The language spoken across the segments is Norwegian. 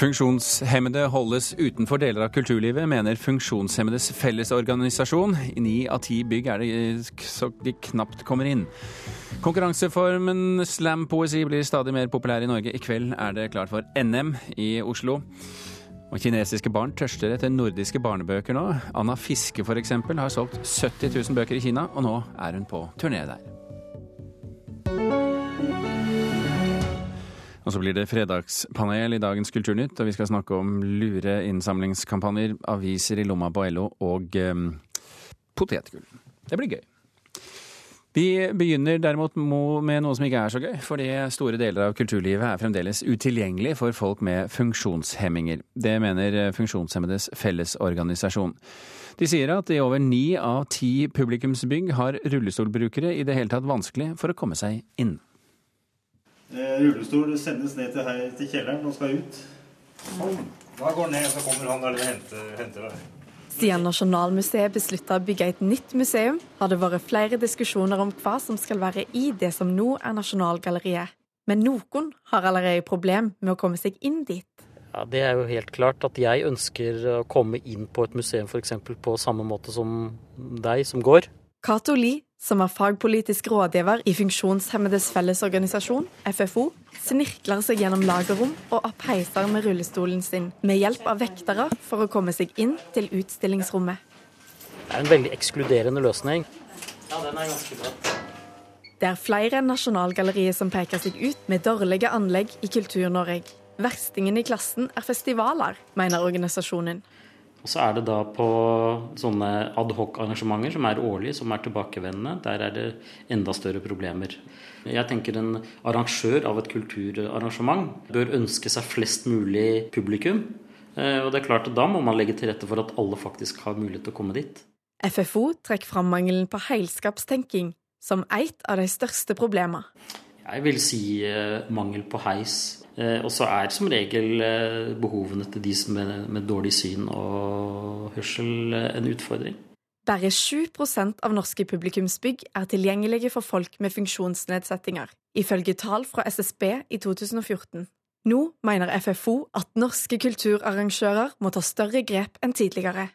Funksjonshemmede holdes utenfor deler av kulturlivet, mener Funksjonshemmedes Fellesorganisasjon. I ni av ti bygg er det så de knapt kommer inn. Konkurranseformen slampoesi blir stadig mer populær i Norge. I kveld er det klart for NM i Oslo. Og kinesiske barn tørster etter nordiske barnebøker nå. Anna Fiske f.eks. har solgt 70 000 bøker i Kina, og nå er hun på turné der. Og så blir det fredagspanel i dagens Kulturnytt, og vi skal snakke om lure innsamlingskampanjer, aviser i lomma på LO og um, potetgull. Det blir gøy. Vi begynner derimot med noe som ikke er så gøy, fordi store deler av kulturlivet er fremdeles utilgjengelig for folk med funksjonshemminger. Det mener Funksjonshemmedes Fellesorganisasjon. De sier at i over ni av ti publikumsbygg har rullestolbrukere i det hele tatt vanskelig for å komme seg inn. Eh, rullestol sendes ned til, her, til kjelleren og skal ut. Sånn. Da går ned, så kommer han der og henter, henter deg. Siden Nasjonalmuseet beslutta å bygge et nytt museum, har det vært flere diskusjoner om hva som skal være i det som nå er Nasjonalgalleriet. Men noen har allerede problem med å komme seg inn dit. Ja, Det er jo helt klart at jeg ønsker å komme inn på et museum f.eks. på samme måte som deg som går. Cato Lie som er fagpolitisk rådgiver i Funksjonshemmedes Fellesorganisasjon, FFO, snirkler seg gjennom lagerrom og opp heiser med rullestolen sin, med hjelp av vektere for å komme seg inn til utstillingsrommet. Det er en veldig ekskluderende løsning. Ja, den er ganske bra. Det er flere enn Nasjonalgalleriet som peker seg ut med dårlige anlegg i Kultur-Norge. Verstingen i klassen er festivaler, mener organisasjonen. Og så er det da på sånne adhoc-arrangementer som er årlige, som er tilbakevendende. Der er det enda større problemer. Jeg tenker en arrangør av et kulturarrangement bør ønske seg flest mulig publikum. Eh, og det er klart at da må man legge til rette for at alle faktisk har mulighet til å komme dit. FFO trekker fram mangelen på heilskapstenking som et av de største problemene. Jeg vil si eh, mangel på heis Eh, og så er som regel eh, behovene til de som er med dårlig syn og hørsel en utfordring. Bare 7% av norske publikumsbygg er tilgjengelige for folk med funksjonsnedsettinger, ifølge tall fra SSB i 2014. Nå mener FFO at norske kulturarrangører må ta større grep enn tidligere.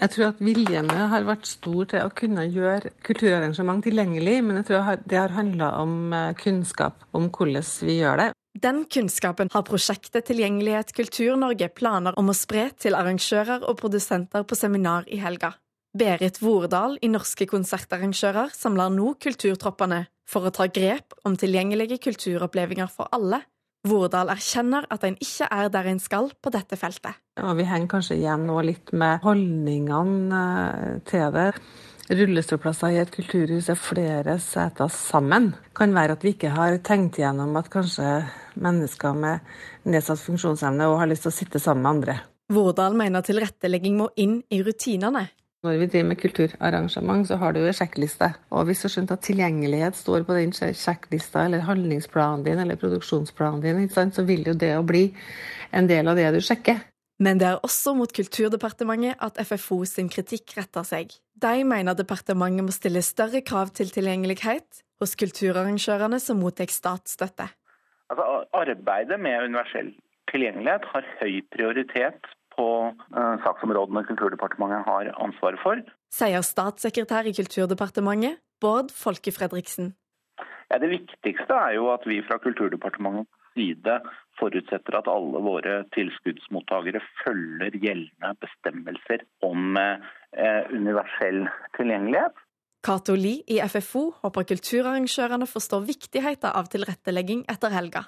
Jeg tror at viljene har vært stor til å kunne gjøre kulturarrangement tilgjengelig, men jeg tror det har handla om kunnskap om hvordan vi gjør det. Den kunnskapen har prosjektet Tilgjengelighet Kultur-Norge planer om å spre til arrangører og produsenter på seminar i helga. Berit Vordal i Norske konsertarrangører samler nå kulturtroppene for å ta grep om tilgjengelige kulturopplevelser for alle. Vordal erkjenner at en ikke er der en skal på dette feltet. Ja, vi henger kanskje igjen nå litt med holdningene eh, til det rullestolplasser i et kulturhus er flere seter sammen, kan være at vi ikke har tenkt gjennom at kanskje mennesker med nedsatt funksjonsevne òg har lyst til å sitte sammen med andre. Vårdal mener tilrettelegging må inn i rutinene. Når vi driver med kulturarrangement, så har du jo sjekkliste. Og hvis du har skjønt at tilgjengelighet står på den sjekklista, eller handlingsplanen din, eller produksjonsplanen din, så vil jo det å bli en del av det du sjekker. Men det er også mot Kulturdepartementet at FFO sin kritikk retter seg. De mener departementet må stille større krav til tilgjengelighet hos kulturarrangørene som mottar statsstøtte. Altså, arbeidet med universell tilgjengelighet har høy prioritet på uh, saksområdene Kulturdepartementet har ansvaret for. Sier statssekretær i Kulturdepartementet, Bård Folke Fredriksen. Ja, det viktigste er jo at vi fra Kulturdepartementets side forutsetter at alle våre tilskuddsmottakere følger gjeldende bestemmelser om eh, universell tilgjengelighet. Cato Lie i FFO håper kulturarrangørene forstår viktigheten av tilrettelegging etter helga.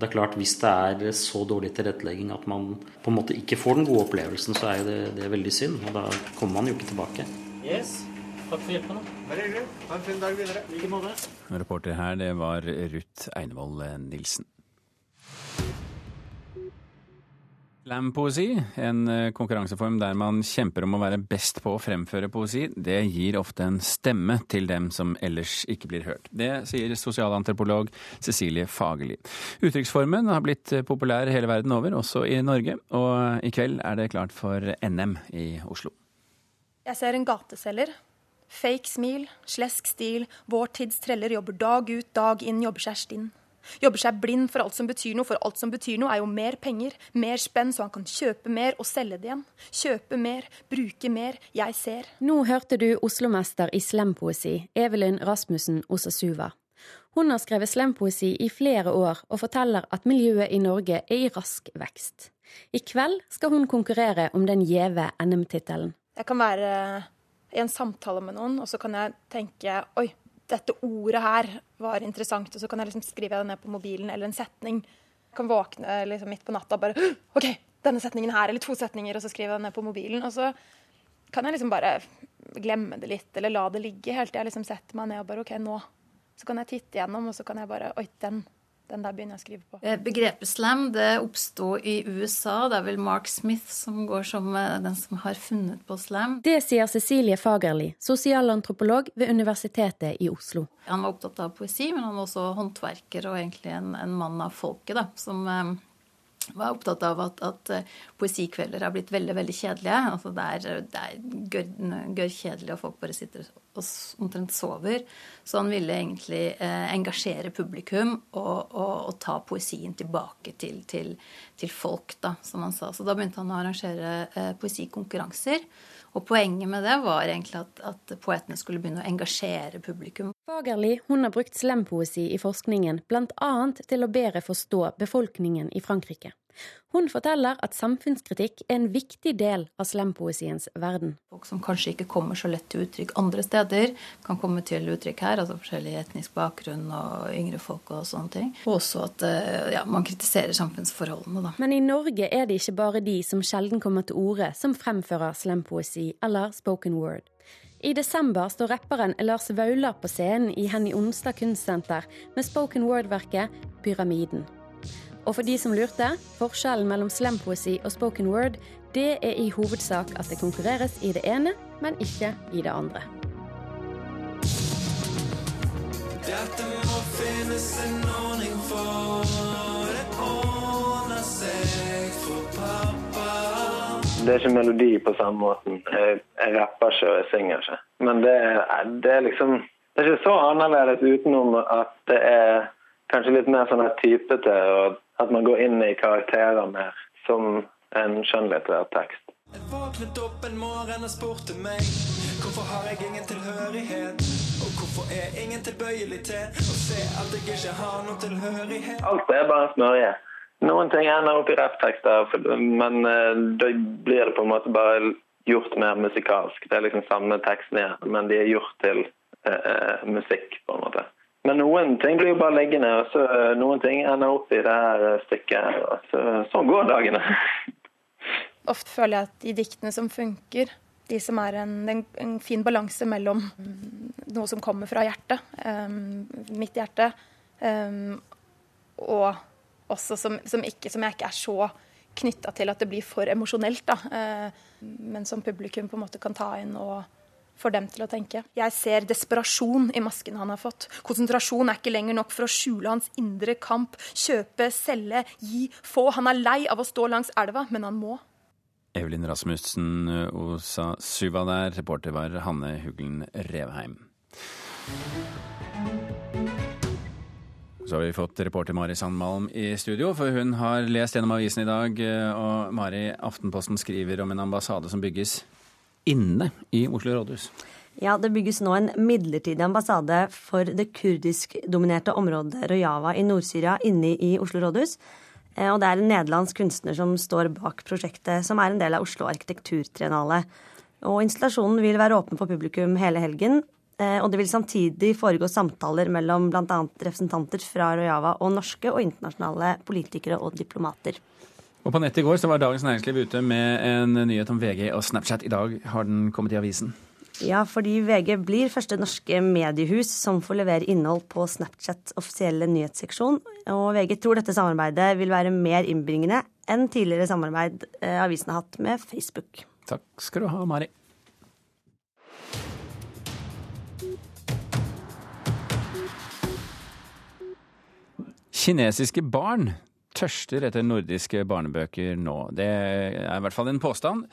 Det er klart Hvis det er så dårlig tilrettelegging at man på en måte ikke får den gode opplevelsen, så er det, det er veldig synd. og Da kommer man jo ikke tilbake. Yes. Takk for hjelpen. Bare hyggelig. Ha en fin dag videre. I like måte. Reporter her, det var Ruth Einevold Nilsen. Slampoesi, en eh, konkurranseform der man kjemper om å være best på å fremføre poesi, det gir ofte en stemme til dem som ellers ikke blir hørt. Det sier sosialantropolog Cecilie Fagerli. Uttrykksformen har blitt eh, populær hele verden over, også i Norge, og i kveld er det klart for NM i Oslo. Jeg ser en gateselger. Fake smil, slesk stil, vår tids treller jobber dag ut, dag inn, jobber seg stinn. Jobber seg blind for alt som betyr noe, for alt som betyr noe er jo mer penger, mer spenn, så han kan kjøpe mer og selge det igjen. Kjøpe mer, bruke mer, jeg ser. Nå hørte du Oslo-mester i slempoesi, Evelyn Rasmussen Osasuva. Hun har skrevet slempoesi i flere år, og forteller at miljøet i Norge er i rask vekst. I kveld skal hun konkurrere om den gjeve NM-tittelen. Jeg kan være i en samtale med noen, og så kan jeg tenke oi, dette ordet her var interessant, og så kan jeg liksom skrive det ned på mobilen, eller en setning. Jeg kan våkne liksom midt på natta og bare OK, denne setningen her, eller to setninger, og så skrive det ned på mobilen. Og så kan jeg liksom bare glemme det litt, eller la det ligge helt til jeg liksom setter meg ned og bare OK, nå. Så kan jeg titte gjennom, og så kan jeg bare Oi, den den der begynner jeg å skrive på. Eh, begrepet slam det oppsto i USA. Det er vel Mark Smith som går som eh, den som har funnet på slam. Det sier Cecilie Fagerli, sosialantropolog ved Universitetet i Oslo. Han var opptatt av poesi, men han var også håndverker og egentlig en, en mann av folket, da, som eh, var opptatt av at, at uh, poesikvelder har blitt veldig veldig kjedelige. Altså det er, det er gørr, gør kjedelig, og folk bare sitter og omtrent sover. Så han ville egentlig eh, engasjere publikum og, og, og, ta poesien tilbake til, til, til, folk, da, som han sa. Så da begynte han å arrangere eh, poesikonkurranser. Og poenget med det var egentlig at, at poetene skulle begynne å engasjere publikum. Fagerli hun har brukt slempoesi i forskningen bl.a. til å bedre forstå befolkningen i Frankrike. Hun forteller at samfunnskritikk er en viktig del av slampoesiens verden. Folk som kanskje ikke kommer så lett til uttrykk andre steder, kan komme til uttrykk her. Altså forskjellig etnisk bakgrunn og yngre folk og sånne ting. Og også at eh, ja, man kritiserer samfunnsforholdene, da. Men i Norge er det ikke bare de som sjelden kommer til orde, som fremfører slampoesi eller spoken word. I desember står rapperen Lars Vaular på scenen i Henny Onsdag kunstsenter med spoken word-verket 'Pyramiden'. Og for de som lurte, forskjellen mellom slampoesi og spoken word, det er i hovedsak at det konkurreres i det ene, men ikke i det andre. Dette må finnes en ordning for, det ordner seg for pappa. Det er ikke melodi på samme måten. Jeg, jeg rapper ikke og jeg synger ikke. Men det, det er liksom Det er ikke så annerledes utenom at det er kanskje litt mer sånn typete, og at man går inn i karakterer mer, som en skjønnlitterær tekst. Jeg våknet opp en morgen og spurte meg hvorfor har jeg ingen tilhørighet? Og hvorfor er ingen tilbøyelig til å se at jeg ikke har noen tilhørighet? Alt er bare smørje. Noen ting ender opp i rapptekster, men uh, da blir det på en måte bare gjort mer musikalsk. Det er liksom samme teksten igjen, men de er gjort til eh, musikk, på en måte. Men noen ting blir jo bare liggende, og så noen ting ender opp i det her stykket. her, og så, Sånn går dagene. Ofte føler jeg at de diktene som funker, de som er en, en, en fin balanse mellom noe som kommer fra hjertet, um, mitt hjerte, um, og også som, som, ikke, som, jeg ikke er så knytta til at det blir for emosjonelt, da. Uh, men som publikum på en måte kan ta inn og for dem til å tenke. Jeg ser desperasjon i masken han har fått. Konsentrasjon er ikke lenger nok for å skjule hans indre kamp. Kjøpe, selge, gi, få. Han er lei av å stå langs elva, men han må. Evelyn Rasmussen Osa Suva der, reporter var Hanne Huglen Revheim. Så har vi fått reporter Mari Sandmalm i studio, for hun har lest gjennom avisen i dag. Og Mari, Aftenposten skriver om en ambassade som bygges inne i Oslo rådhus? Ja, det bygges nå en midlertidig ambassade for det kurdisk-dominerte området Rojava i Nord-Syria inne i Oslo rådhus. Eh, og det er en nederlandsk kunstner som står bak prosjektet, som er en del av Oslo arkitekturtriennale. Og installasjonen vil være åpen for publikum hele helgen. Eh, og det vil samtidig foregå samtaler mellom bl.a. representanter fra Rojava og norske og internasjonale politikere og diplomater. Og På nettet i går så var Dagens Næringsliv ute med en nyhet om VG og Snapchat. I dag har den kommet i avisen. Ja, fordi VG blir første norske mediehus som får levere innhold på Snapchats offisielle nyhetsseksjon. Og VG tror dette samarbeidet vil være mer innbringende enn tidligere samarbeid eh, avisen har hatt med Facebook. Takk skal du ha, Mari. Kinesiske barn tørster etter nordiske barnebøker nå. Det er i hvert fall en påstand.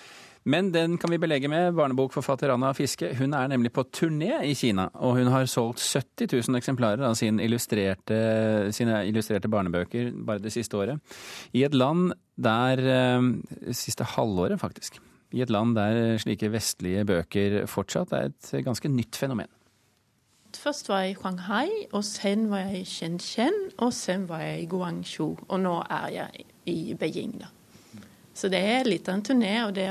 Men den kan vi belegge med. Barnebokforfatter Anna Fiske hun er nemlig på turné i Kina. Og hun har solgt 70 000 eksemplarer av sin illustrerte, sine illustrerte barnebøker bare det siste året. I et land der Siste halvåret, faktisk. I et land der slike vestlige bøker fortsatt er et ganske nytt fenomen. Først var jeg i Shanghai, og sen var jeg i Shenzhen, og sen var jeg i Guangzhou. Og nå er jeg i Beijing, da. Så det er litt av en turné, og det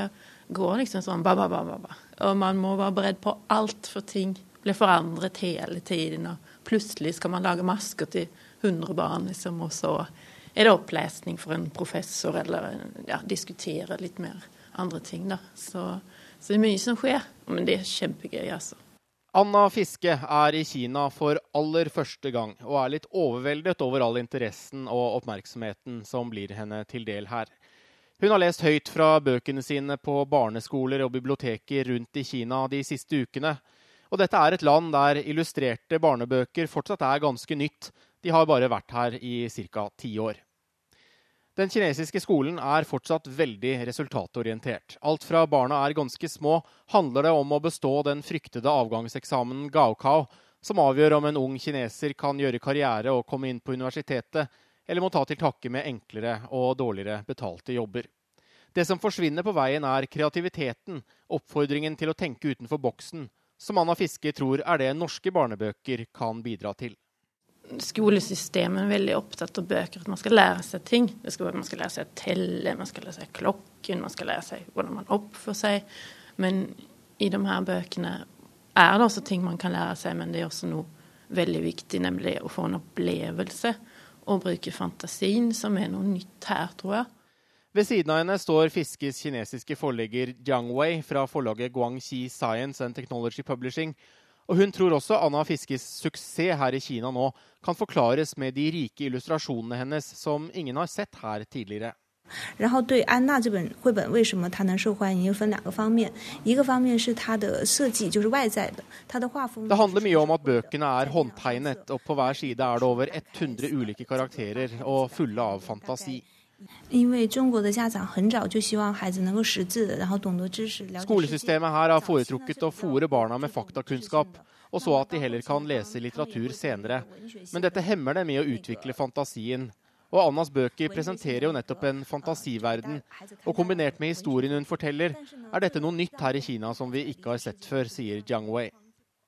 går liksom sånn ba, ba, ba, ba. Og man må være beredt på alt, for ting blir forandret hele tiden. Og plutselig skal man lage masker til 100 barn, liksom, og så er det opplesning for en professor, eller ja, diskutere litt mer andre ting, da. Så, så det er mye som skjer. Men det er kjempegøy, altså. Anna Fiske er i Kina for aller første gang, og er litt overveldet over all interessen og oppmerksomheten som blir henne til del her. Hun har lest høyt fra bøkene sine på barneskoler og biblioteker rundt i Kina de siste ukene. Og dette er et land der illustrerte barnebøker fortsatt er ganske nytt. De har bare vært her i ca. ti år. Den kinesiske skolen er fortsatt veldig resultatorientert. Alt fra barna er ganske små, handler det om å bestå den fryktede avgangseksamen Gaokao, som avgjør om en ung kineser kan gjøre karriere og komme inn på universitetet, eller må ta til takke med enklere og dårligere betalte jobber. Det som forsvinner på veien, er kreativiteten, oppfordringen til å tenke utenfor boksen, som Anna Fiske tror er det norske barnebøker kan bidra til skolesystemet er veldig opptatt av bøker, at man skal lære seg ting. Skal, man skal lære seg å telle, man skal lære seg klokken, man skal lære seg hvordan man oppfører seg. Men i de her bøkene er det også ting man kan lære seg, men det er også noe veldig viktig, nemlig å få en opplevelse og bruke fantasien, som er noe nytt her, tror jeg. Ved siden av henne står Fiskes kinesiske forlegger Jiang Wei fra forlaget Guangxi Science and Technology Publishing, og hun tror også Anna Fiskes suksess her i Kina nå kan forklares med de rike illustrasjonene hennes, som ingen har sett her tidligere. Det handler mye om at bøkene er håndtegnet, og på hver side er det over 100 ulike karakterer og fulle av fantasi. Skolesystemet her har foretrukket å fòre barna med faktakunnskap, og så at de heller kan lese litteratur senere. Men dette hemmer dem i å utvikle fantasien. Og Annas bøker presenterer jo nettopp en fantasiverden. Og kombinert med historien hun forteller, er dette noe nytt her i Kina som vi ikke har sett før, sier Jiang Wei.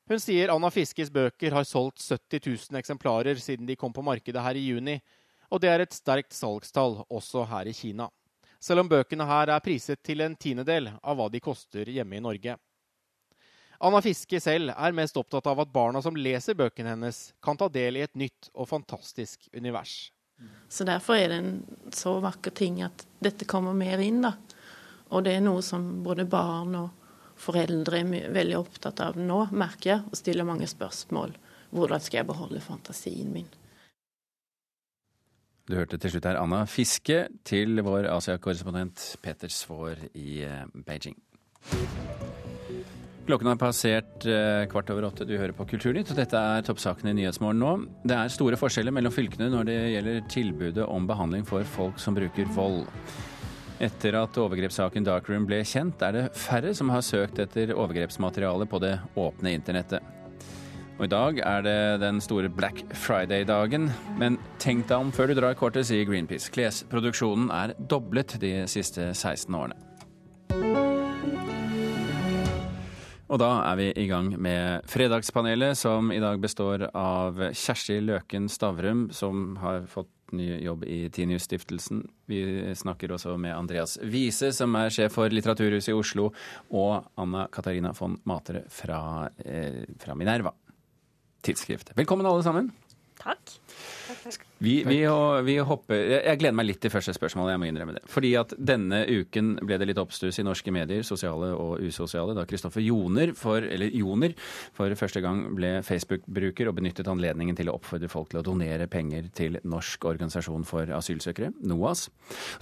Hun sier Anna Fiskes bøker har solgt 70 000 eksemplarer siden de kom på markedet her i juni, og det er et sterkt salgstall også her i Kina. Selv om bøkene her er priset til en tiendedel av hva de koster hjemme i Norge. Anna Fiske selv er mest opptatt av at barna som leser bøkene hennes, kan ta del i et nytt og fantastisk univers. Så Derfor er det en så vakker ting at dette kommer mer inn. da. Og det er noe som både barn og foreldre er veldig opptatt av nå, merker jeg, og stiller mange spørsmål. Hvordan skal jeg beholde fantasien min? Du hørte til slutt her Anna Fiske til vår Asia-korrespondent Peter Svaar i eh, Beijing. Klokken har passert eh, kvart over åtte. Du hører på Kulturnytt, og dette er toppsakene i Nyhetsmorgen nå. Det er store forskjeller mellom fylkene når det gjelder tilbudet om behandling for folk som bruker vold. Etter at overgrepssaken Darkroom ble kjent, er det færre som har søkt etter overgrepsmateriale på det åpne internettet. Og I dag er det den store Black Friday-dagen. Men tenk deg om før du drar kortet, sier Greenpeace. Klesproduksjonen er doblet de siste 16 årene. Og da er vi i gang med Fredagspanelet, som i dag består av Kjersti Løken Stavrum, som har fått ny jobb i Tinius-stiftelsen. Vi snakker også med Andreas Wiese, som er sjef for Litteraturhuset i Oslo, og Anna Katarina von Matere fra, eh, fra Minerva tidsskrift. Velkommen alle sammen. Takk. Vi, vi, vi, hopper Jeg gleder meg litt til første spørsmål, jeg må innrømme det. Fordi at denne uken ble det litt oppstuss i norske medier, sosiale og usosiale, da Kristoffer Joner, for, eller Joner for første gang ble Facebook-bruker og benyttet anledningen til å oppfordre folk til å donere penger til Norsk organisasjon for asylsøkere, NOAS.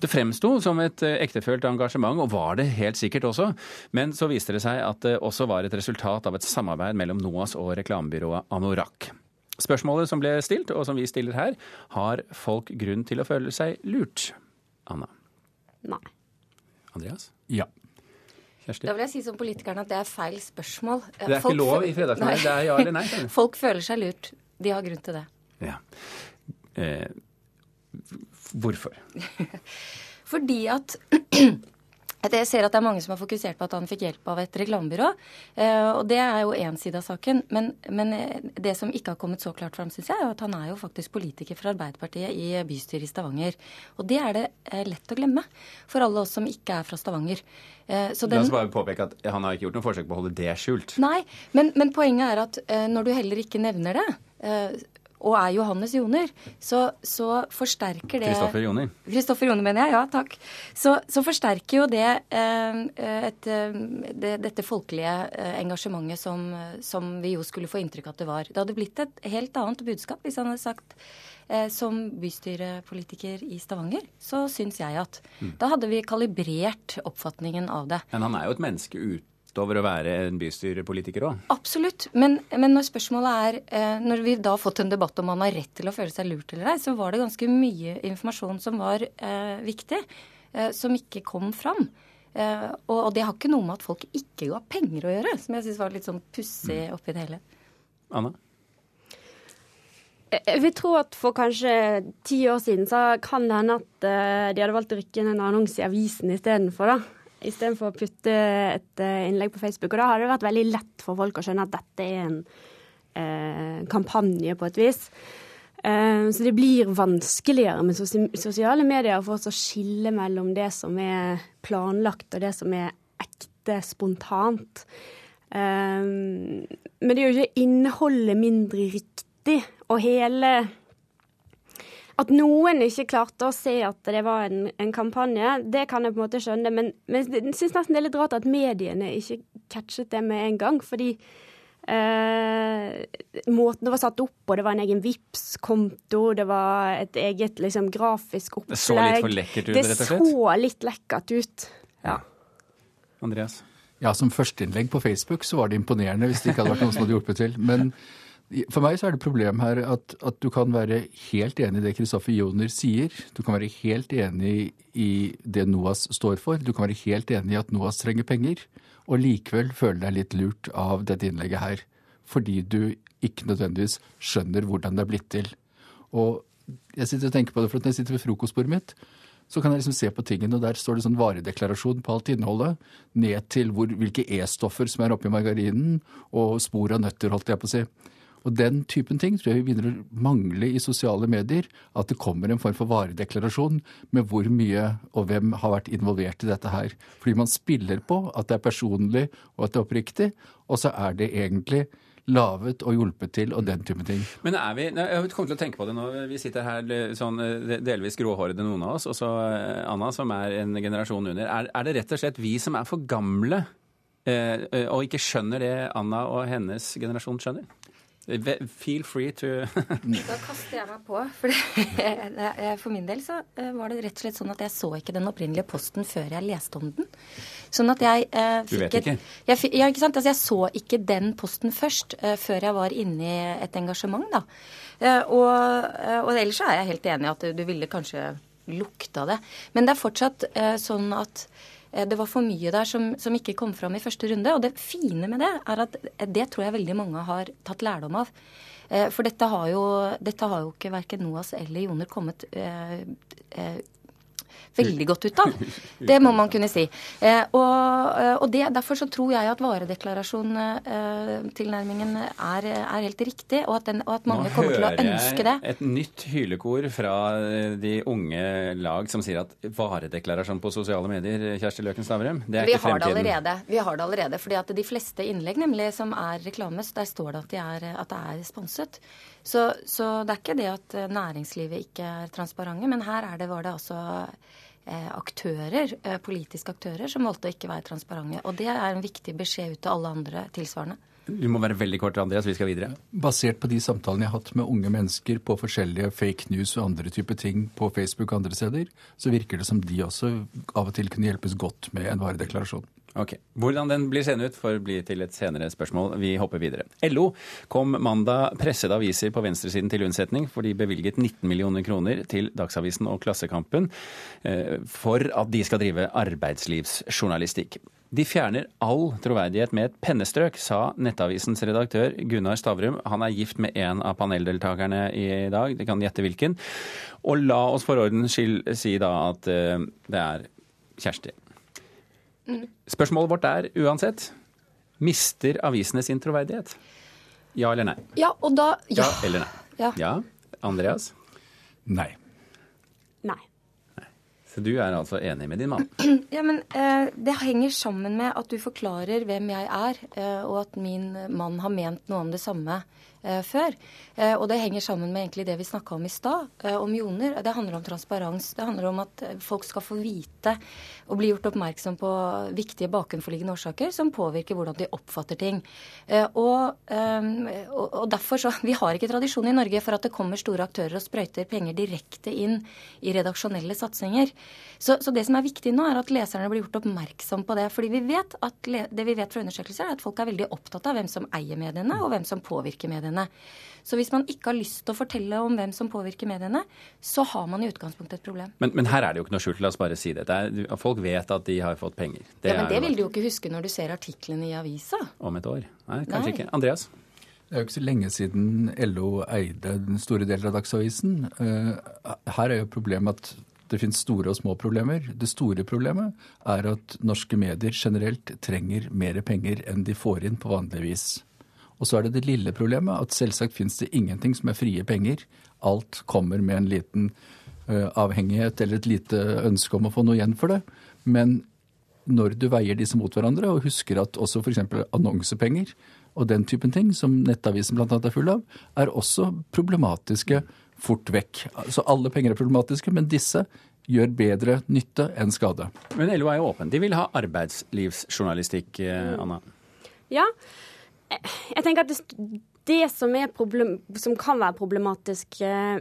Det fremsto som et eh, ektefølt engasjement, og var det helt sikkert også. Men så viste det seg at det også var et resultat av et samarbeid mellom NOAS og reklamebyrået Anorak. Spørsmålet som ble stilt, og som vi stiller her, har folk grunn til å føle seg lurt? Anna? Nei. Andreas? Ja. Kjersti? Da vil jeg si som politikeren at det er feil spørsmål. Det er ikke lov i Fredagsnytt. Det er ja eller nei. Folk føler seg lurt. De har grunn til det. Ja. Eh, hvorfor? Fordi at jeg ser at det er mange som har fokusert på at han fikk hjelp av et reklamebyrå. Eh, og det er jo én side av saken. Men, men, eh, det som ikke har kommet så klart fram, syns jeg, er at han er jo faktisk politiker fra Arbeiderpartiet i bystyret i Stavanger. Og det er det eh, lett å glemme for alle oss som ikke er fra Stavanger. Så den... La oss bare påpeke at han har ikke gjort noe forsøk på å holde det skjult. Nei, men, men poenget er at når du heller ikke nevner det, og er Johannes Joner, så, så forsterker det Kristoffer Joner. Kristoffer Joner, mener jeg. Ja, takk. Så, så forsterker jo det, eh, et, eh, det, dette folkelige eh, engasjementet som, som, vi jo skulle få inntrykk av at det var. Det hadde blitt et helt annet budskap hvis han hadde sagt som bystyrepolitiker i Stavanger, så syns jeg at mm. da hadde vi kalibrert oppfatningen av det. Men han er jo et menneske over å være en bystyrepolitiker òg? Absolutt. Men, men, når spørsmålet er eh, Når vi da har fått en debatt om man har rett til å føle seg lurt eller ei, så var det ganske mye informasjon som var eh, viktig, eh, som ikke kom fram. Eh, og, og, det har ikke noe med at folk ikke ga penger å gjøre, som jeg syns var litt sånn pussig mm. oppi det hele. Anna? Jeg vil tro at for kanskje ti år siden så kan det hende at uh, de hadde valgt å rykke inn en annonse i avisen istedenfor, da istedenfor å putte et eh, innlegg på Facebook. Og da har det vært veldig lett for folk å skjønne at dette er en eh, kampanje på et vis. Eh, så det blir vanskeligere med sosiale medier for oss å skille mellom det som er planlagt og det som er ekte spontant. Eh, men det er jo ikke innholdet mindre riktig. Og hele at noen ikke klarte å se at det var en, en kampanje, det kan jeg på en måte skjønne. Men, men jeg syns nesten det er litt rart at mediene ikke catchet det med en gang. Fordi eh, måten det var satt opp på, det var en egen vips konto det var et eget liksom, grafisk opplegg. Det så litt for lekkert ut, rett og slett? Det så litt lekkert ut. Ja. Andreas? Ja, som førsteinnlegg på Facebook så var det imponerende, hvis det ikke hadde vært noen som hadde hjulpet til. Men for meg så er det problem her at, at du kan være helt enig i det Kristoffer Joner sier. Du kan være helt enig i det NOAS står for. Du kan være helt enig i at NOAS trenger penger. Og likevel føle deg litt lurt av dette innlegget her. Fordi du ikke nødvendigvis skjønner hvordan det er blitt til. Og jeg sitter og tenker på det, for når jeg sitter ved frokostbordet mitt, så kan jeg liksom se på tingene, og der står det sånn varedeklarasjon på alt innholdet. Ned til hvor, hvilke E-stoffer som er oppi margarinen, og spor av nøtter, holdt jeg på å si. Og den typen ting tror jeg vi begynner å mangle i sosiale medier. At det kommer en form for varedeklarasjon med hvor mye og hvem har vært involvert i dette her. Fordi man spiller på at det er personlig og at det er oppriktig, og så er det egentlig lavet og hjulpet til og den type ting. Men er vi, Jeg kommer til å tenke på det nå. Vi sitter her sånn delvis gråhårede, noen av oss. Og så eh, Anna, som er en generasjon under. Er, er, det rett og slett vi som er for gamle eh, og ikke skjønner det Anna og hennes generasjon skjønner? Feel free to Da kaster jeg meg på. For, for, min del så eh, var det rett og slett sånn at jeg så ikke den opprinnelige posten før jeg leste om den. Sånn at jeg eh, Du vet ikke? Jeg, ja, ikke sant. Altså, jeg så ikke den posten først, eh, før jeg var inne i et engasjement, da. Eh, og, eh, og, ellers er jeg helt enig i at du ville kanskje lukta det. Men det er fortsatt eh, sånn at det var for mye der som, som, ikke kom fram i første runde. Og det fine med det er at det tror jeg veldig mange har tatt lærdom av. Eh, for dette har jo, dette har jo ikke verken Noas eller Joner kommet eh, eh, veldig godt ut av. Det må man kunne si. Eh, og, eh, og det, Derfor så tror jeg at varedeklarasjon-tilnærmingen er, er, helt riktig, og at, den, og at mange kommer til å ønske det. Nå hører jeg et nytt hylekor fra de unge lag som sier at varedeklarasjon på sosiale medier, Kjersti Løken Stavrum, det er Vi ikke fremtiden. Allerede. Vi har det allerede. fordi at de fleste innlegg nemlig som er reklames, der står det at, de er, at det er sponset. Så, så, det er ikke det at næringslivet ikke er transparente, men her er det, var det altså Eh, aktører, eh, politiske aktører som valgte å ikke være transparente. Og det er en viktig beskjed ut til alle andre tilsvarende. Du må være veldig kort, Andreas. Vi skal videre. Basert på de samtalene jeg har hatt med unge mennesker på forskjellige fake news og andre typer ting på Facebook og andre steder, så virker det som de også av og til kunne hjelpes godt med en varedeklarasjon. Ok. Hvordan den blir seende ut, får bli til et senere spørsmål. Vi hopper videre. LO kom mandag pressede aviser på venstresiden til unnsetning, for de bevilget 19 millioner kroner til Dagsavisen og Klassekampen eh, for at de skal drive arbeidslivsjournalistikk. De fjerner all troverdighet med et pennestrøk, sa Nettavisens redaktør Gunnar Stavrum. Han er gift med en av paneldeltakerne i dag, de kan gjette hvilken. Og la oss for ordens skyld si da at eh, det er Kjersti. Spørsmålet vårt er uansett mister avisene sin troverdighet? Ja eller nei? Ja, og da Ja, Ja. eller nei? Ja. ja. Andreas? Nei. Nei. Så du er altså enig med din mann? Ja, men eh, Det henger sammen med at du forklarer hvem jeg er, eh, og at min mann har ment noe om det samme før. Eh, og det henger sammen med egentlig det vi snakka om i stad, eh, om joner. Det handler om transparens. Det handler om at eh, folk skal få vite og bli gjort oppmerksom på viktige bakenforliggende årsaker som påvirker hvordan de oppfatter ting. Eh, og, eh, og, og derfor så, Vi har ikke tradisjon i Norge for at det kommer store aktører og sprøyter penger direkte inn i redaksjonelle satsinger. Så, så det som er viktig nå, er at leserne blir gjort oppmerksom på det. Fordi vi vet at, det vi vet fra undersøkelser, er at folk er veldig opptatt av hvem som eier mediene, og hvem som påvirker mediene. Så hvis man ikke har lyst til å fortelle om hvem som påvirker mediene, så har man i utgangspunktet et problem. Men, men her er det jo ikke noe skjult, la oss bare si det. det er, folk vet at de har fått penger. Det ja, men det vil du jo ikke huske når du ser artiklene i avisa. om et år. Nei, kanskje Nei. ikke. Andreas? Det er jo ikke så lenge siden LO eide den store delen av Dagsavisen. Eh, Her er jo problemet at det finnes store og små problemer. Det store problemet er at norske medier generelt trenger mer penger enn de får inn på vanlig vis. Og så er det det lille problemet at selvsagt finnes det ingenting som er frie penger. Alt kommer med en liten eh, avhengighet eller et lite ønske om å få noe igjen for det. Men når du veier disse mot hverandre, og husker at også f.eks. annonsepenger og den typen ting, som Nettavisen bl.a. er full av, er også problematiske fort vekk. Så alle penger er problematiske, men disse gjør bedre nytte enn skade. Men LO er jo åpen. De vil ha arbeidslivsjournalistikk, eh, Anna. Ja. Jeg tenker at det, det som, problem, som kan være problematisk eh,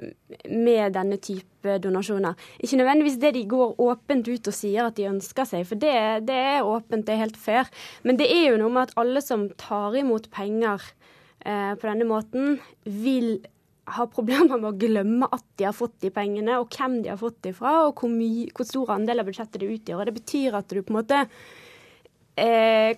med denne type donasjoner, ikke nødvendigvis det de går åpent ut og sier at de ønsker seg, for det, det er åpent, det er helt fair. Men det er jo noe med at alle som tar imot penger eh, på denne måten, vil ha problemer med å glemme at de har fått de pengene, og hvem de har fått de fra, og hvor, mye, hvor stor andel av budsjettet det utgjør. Og det betyr at du på en måte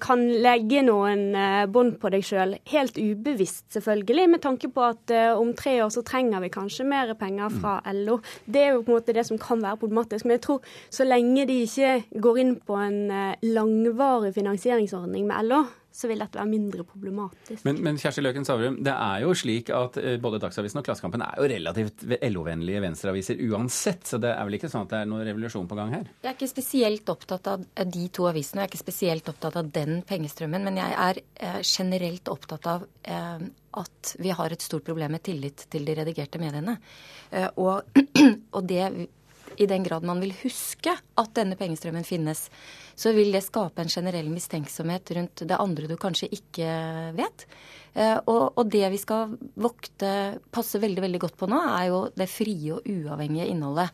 kan legge noen eh, bånd på deg sjøl, helt ubevisst selvfølgelig, med tanke på at eh, om tre år så trenger vi kanskje mer penger fra LO. Det er jo på en måte det som kan være problematisk. Men jeg tror så lenge de ikke går inn på en eh, langvarig finansieringsordning med LO, så vil dette være mindre problematisk. Men, men Kjersti Løken Savrum, det er jo slik at eh, både Dagsavisen og Klassekampen er jo relativt LO-vennlige venstreaviser uansett, så det er vel ikke sånn at det er noen revolusjon på gang her? Jeg er ikke spesielt opptatt av de to avisene, jeg er ikke spesielt opptatt av den pengestrømmen, men jeg er eh, generelt opptatt av eh, at vi har et stort problem med tillit til de redigerte mediene. Eh, og, og det i den grad man vil huske at denne pengestrømmen finnes, så vil det skape en generell mistenksomhet rundt det andre du kanskje ikke vet. Eh, Og, og det vi skal vokte, passe veldig veldig godt på nå, er jo det frie og uavhengige innholdet.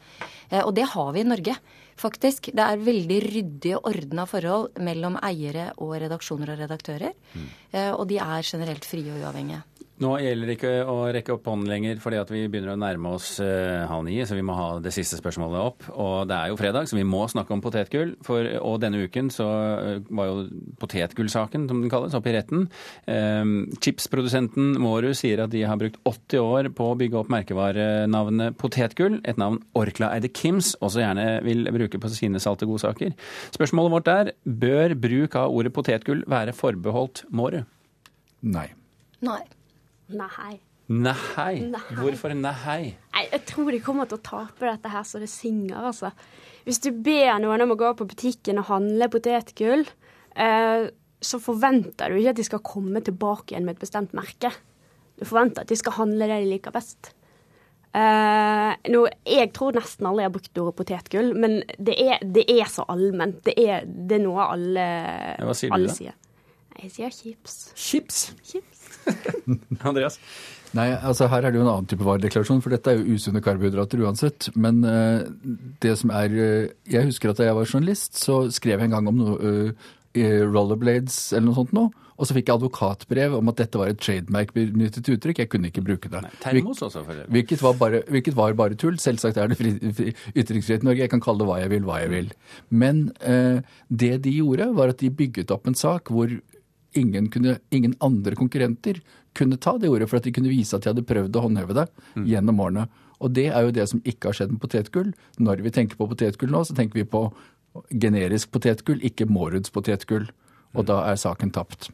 Eh, Og det har vi i Norge, faktisk. Det er veldig ryddige ordna forhold mellom eiere og redaksjoner og redaktører. Mm. Og de er generelt frie og uavhengige. Nå gjelder det ikke å rekke opp hånden lenger, fordi at vi begynner å nærme oss uh, halv ni, så vi må ha det siste spørsmålet opp. Og det er jo fredag, så vi må snakke om potetgull. For, og denne uken så eh, var jo potetgullsaken, som den kalles, oppe i retten. Um, chipsprodusenten Mårud sier at de har brukt 80 år på å bygge opp merkevarenavnet potetgull, et navn Orkla eide Kims også gjerne vil bruke på sine salte godsaker. Spørsmålet vårt er, bør bruk av ordet potetgull være forbeholdt Mårud? Nei. Nei. Nei. Nei. Nei. Hvorfor nei? Nei, jeg tror de kommer til å tape dette her så det synger, altså. Hvis du ber noen om å gå på butikken og handle potetgull, eh, så forventer du ikke at de skal komme tilbake igjen med et bestemt merke. Du forventer at de skal handle det de liker best. Eh, nå, jeg tror nesten alle har brukt ordet potetgull, men det er, det er så allment. Det er, det er noe alle, Ja, hva sier du alle da? sier. Jeg sier chips. Chips? Chips. Andreas? Nei, altså her er det jo en annen type varedeklarasjon, for dette er jo usunne karbohydrater uansett. Men uh, det som er uh, Jeg husker at da jeg var journalist, så skrev jeg en gang om noe, eh, rollerblades eller noe sånt noe. Og så fikk jeg advokatbrev om at dette var et trademark-benyttet uttrykk. Jeg kunne ikke bruke det. termos også, for det. Hvilket var, bare, hvilket var bare tull. Selvsagt er det fri, fri, ytringsfrihet i Norge. Jeg kan kalle det hva jeg vil, hva jeg vil. Men eh, det de gjorde, var at de bygget opp en sak hvor ingen, kunne, ingen andre konkurrenter kunne ta det ordet, for at de kunne vise at de hadde prøvd å håndheve det Mm. gjennom årene. Og det er jo det som ikke har skjedd med potetgull. Når vi tenker på potetgull nå, så tenker vi på generisk potetgull, ikke Måruds potetgull. Og da er saken tapt.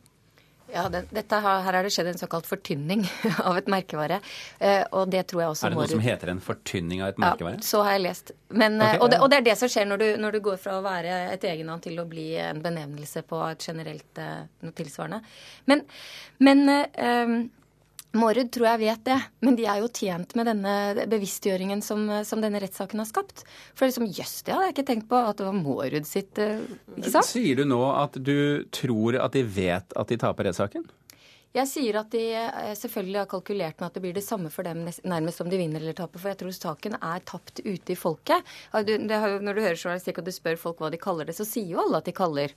Ja, den, har, Her har det skjedd en såkalt fortynning av et merkevare. Eh, og det tror jeg også Er det noe som heter en fortynning av et merkevare? Ja, så har jeg lest. Men, okay, og, det, og det er det som skjer når du, når du går fra å være et egennavn til å bli en benevnelse på et generelt eh, noe tilsvarende. Men, men eh, Mårud tror jeg vet det, men de er jo tjent med denne bevisstgjøringen som, som denne rettssaken har skapt. For liksom, jøss, det hadde jeg ikke tenkt på, at det var Mårud sitt eh, Ikke sant? Sier du nå at du tror at de vet at de taper rettssaken? Jeg sier at de eh, selvfølgelig har kalkulert med at det blir det samme for dem nærmest om de vinner eller taper, for jeg tror saken er tapt ute i folket. Når du hører journalistikk og du spør folk hva de kaller det, så sier jo alle at de kaller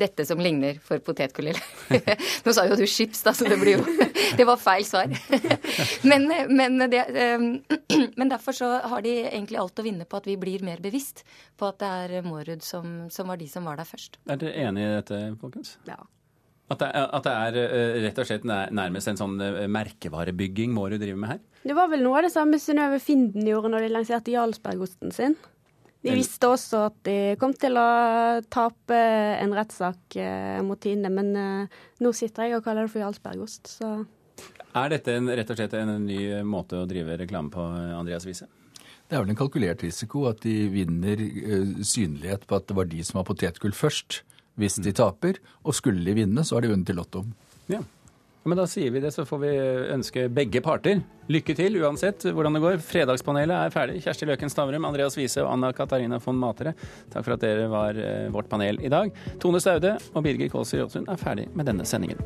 dette som ligner for potetgull. Nå sa jo du chips, da, så det blir jo Det var feil svar. Men, men, det, eh, men derfor så har de egentlig alt å vinne på at vi blir mer bevisst på at det er Mårud som, som var de som var der først. Er dere enig i dette, folkens? Ja. At det, er, at det er eh, rett og slett nærmest en sånn eh, merkevarebygging Mårud driver med her? Det var vel noe av det samme Synnøve Finden gjorde når de lanserte Jarlsbergosten sin. De visste også at de kom til å tape en rettssak eh, mot Tine, men eh, nå sitter jeg og kaller det for Jarlsbergost, så Er dette en, rett og slett en ny måte å drive reklame på, Andreas Wiese? Det er vel en kalkulert risiko at de vinner eh, synlighet på at det var de som var potetgull først, hvis de taper. Og skulle de vinne, så har de vunnet til Lotto. Ja. Men da sier vi det, så får vi ønske begge parter lykke til uansett hvordan det går. Fredagspanelet er ferdig. Kjersti Løken Stavrum, Andreas Wiese og Anna Katarina von Matere. Takk for at dere var eh, vårt panel i dag. Tone Staude og Birger Kåser Jåtsund er ferdig med denne sendingen.